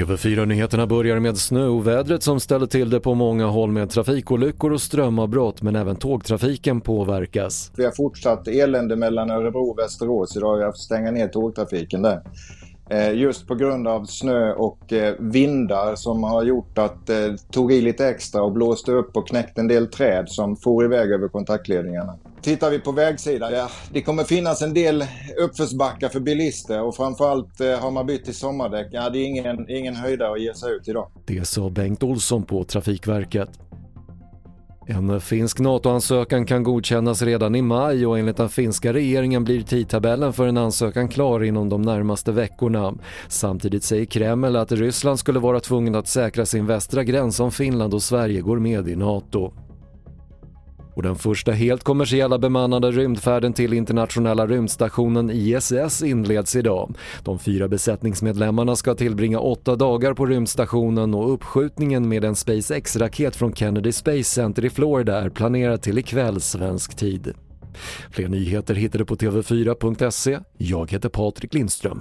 TV4-nyheterna börjar med snöovädret som ställer till det på många håll med trafikolyckor och strömavbrott men även tågtrafiken påverkas. Vi har fortsatt elände mellan Örebro och Västerås idag. Vi har stänga ner tågtrafiken där. Eh, just på grund av snö och eh, vindar som har gjort att det tog i lite extra och blåste upp och knäckte en del träd som for iväg över kontaktledningarna. Tittar vi på vägsidan, ja, det kommer finnas en del uppförsbackar för bilister och framförallt eh, har man bytt till sommardäck. Ja, det är ingen, ingen höjdare att ge sig ut idag. Det sa Bengt Olsson på Trafikverket. En finsk NATO-ansökan kan godkännas redan i maj och enligt den finska regeringen blir tidtabellen för en ansökan klar inom de närmaste veckorna. Samtidigt säger Kreml att Ryssland skulle vara tvungen att säkra sin västra gräns om Finland och Sverige går med i NATO. Och den första helt kommersiella bemannade rymdfärden till internationella rymdstationen ISS inleds idag. De fyra besättningsmedlemmarna ska tillbringa åtta dagar på rymdstationen och uppskjutningen med en SpaceX-raket från Kennedy Space Center i Florida är planerad till ikväll svensk tid. Fler nyheter hittar du på TV4.se. Jag heter Patrik Lindström.